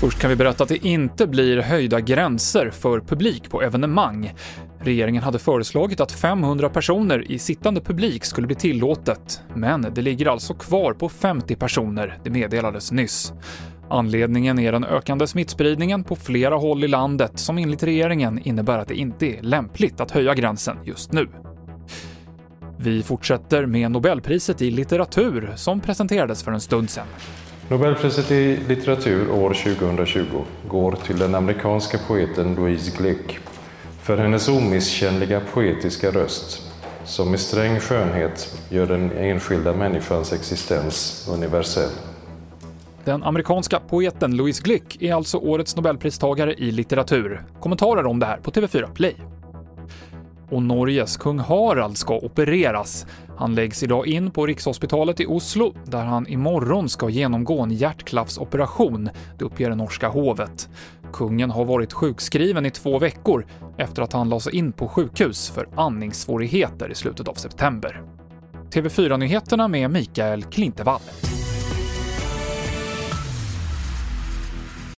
Först kan vi berätta att det inte blir höjda gränser för publik på evenemang. Regeringen hade föreslagit att 500 personer i sittande publik skulle bli tillåtet, men det ligger alltså kvar på 50 personer, det meddelades nyss. Anledningen är den ökande smittspridningen på flera håll i landet som enligt regeringen innebär att det inte är lämpligt att höja gränsen just nu. Vi fortsätter med Nobelpriset i litteratur som presenterades för en stund sedan. Nobelpriset i litteratur år 2020 går till den amerikanska poeten Louise Glück för hennes omisskännliga poetiska röst som med sträng skönhet gör den enskilda människans existens universell. Den amerikanska poeten Louise Glück är alltså årets nobelpristagare i litteratur. Kommentarer om det här på TV4 Play. Och Norges kung Harald ska opereras. Han läggs idag in på Rikshospitalet i Oslo, där han imorgon ska genomgå en hjärtklaffsoperation, det uppger det norska hovet. Kungen har varit sjukskriven i två veckor efter att han lades in på sjukhus för andningssvårigheter i slutet av september. TV4-nyheterna med Mikael Klintevall.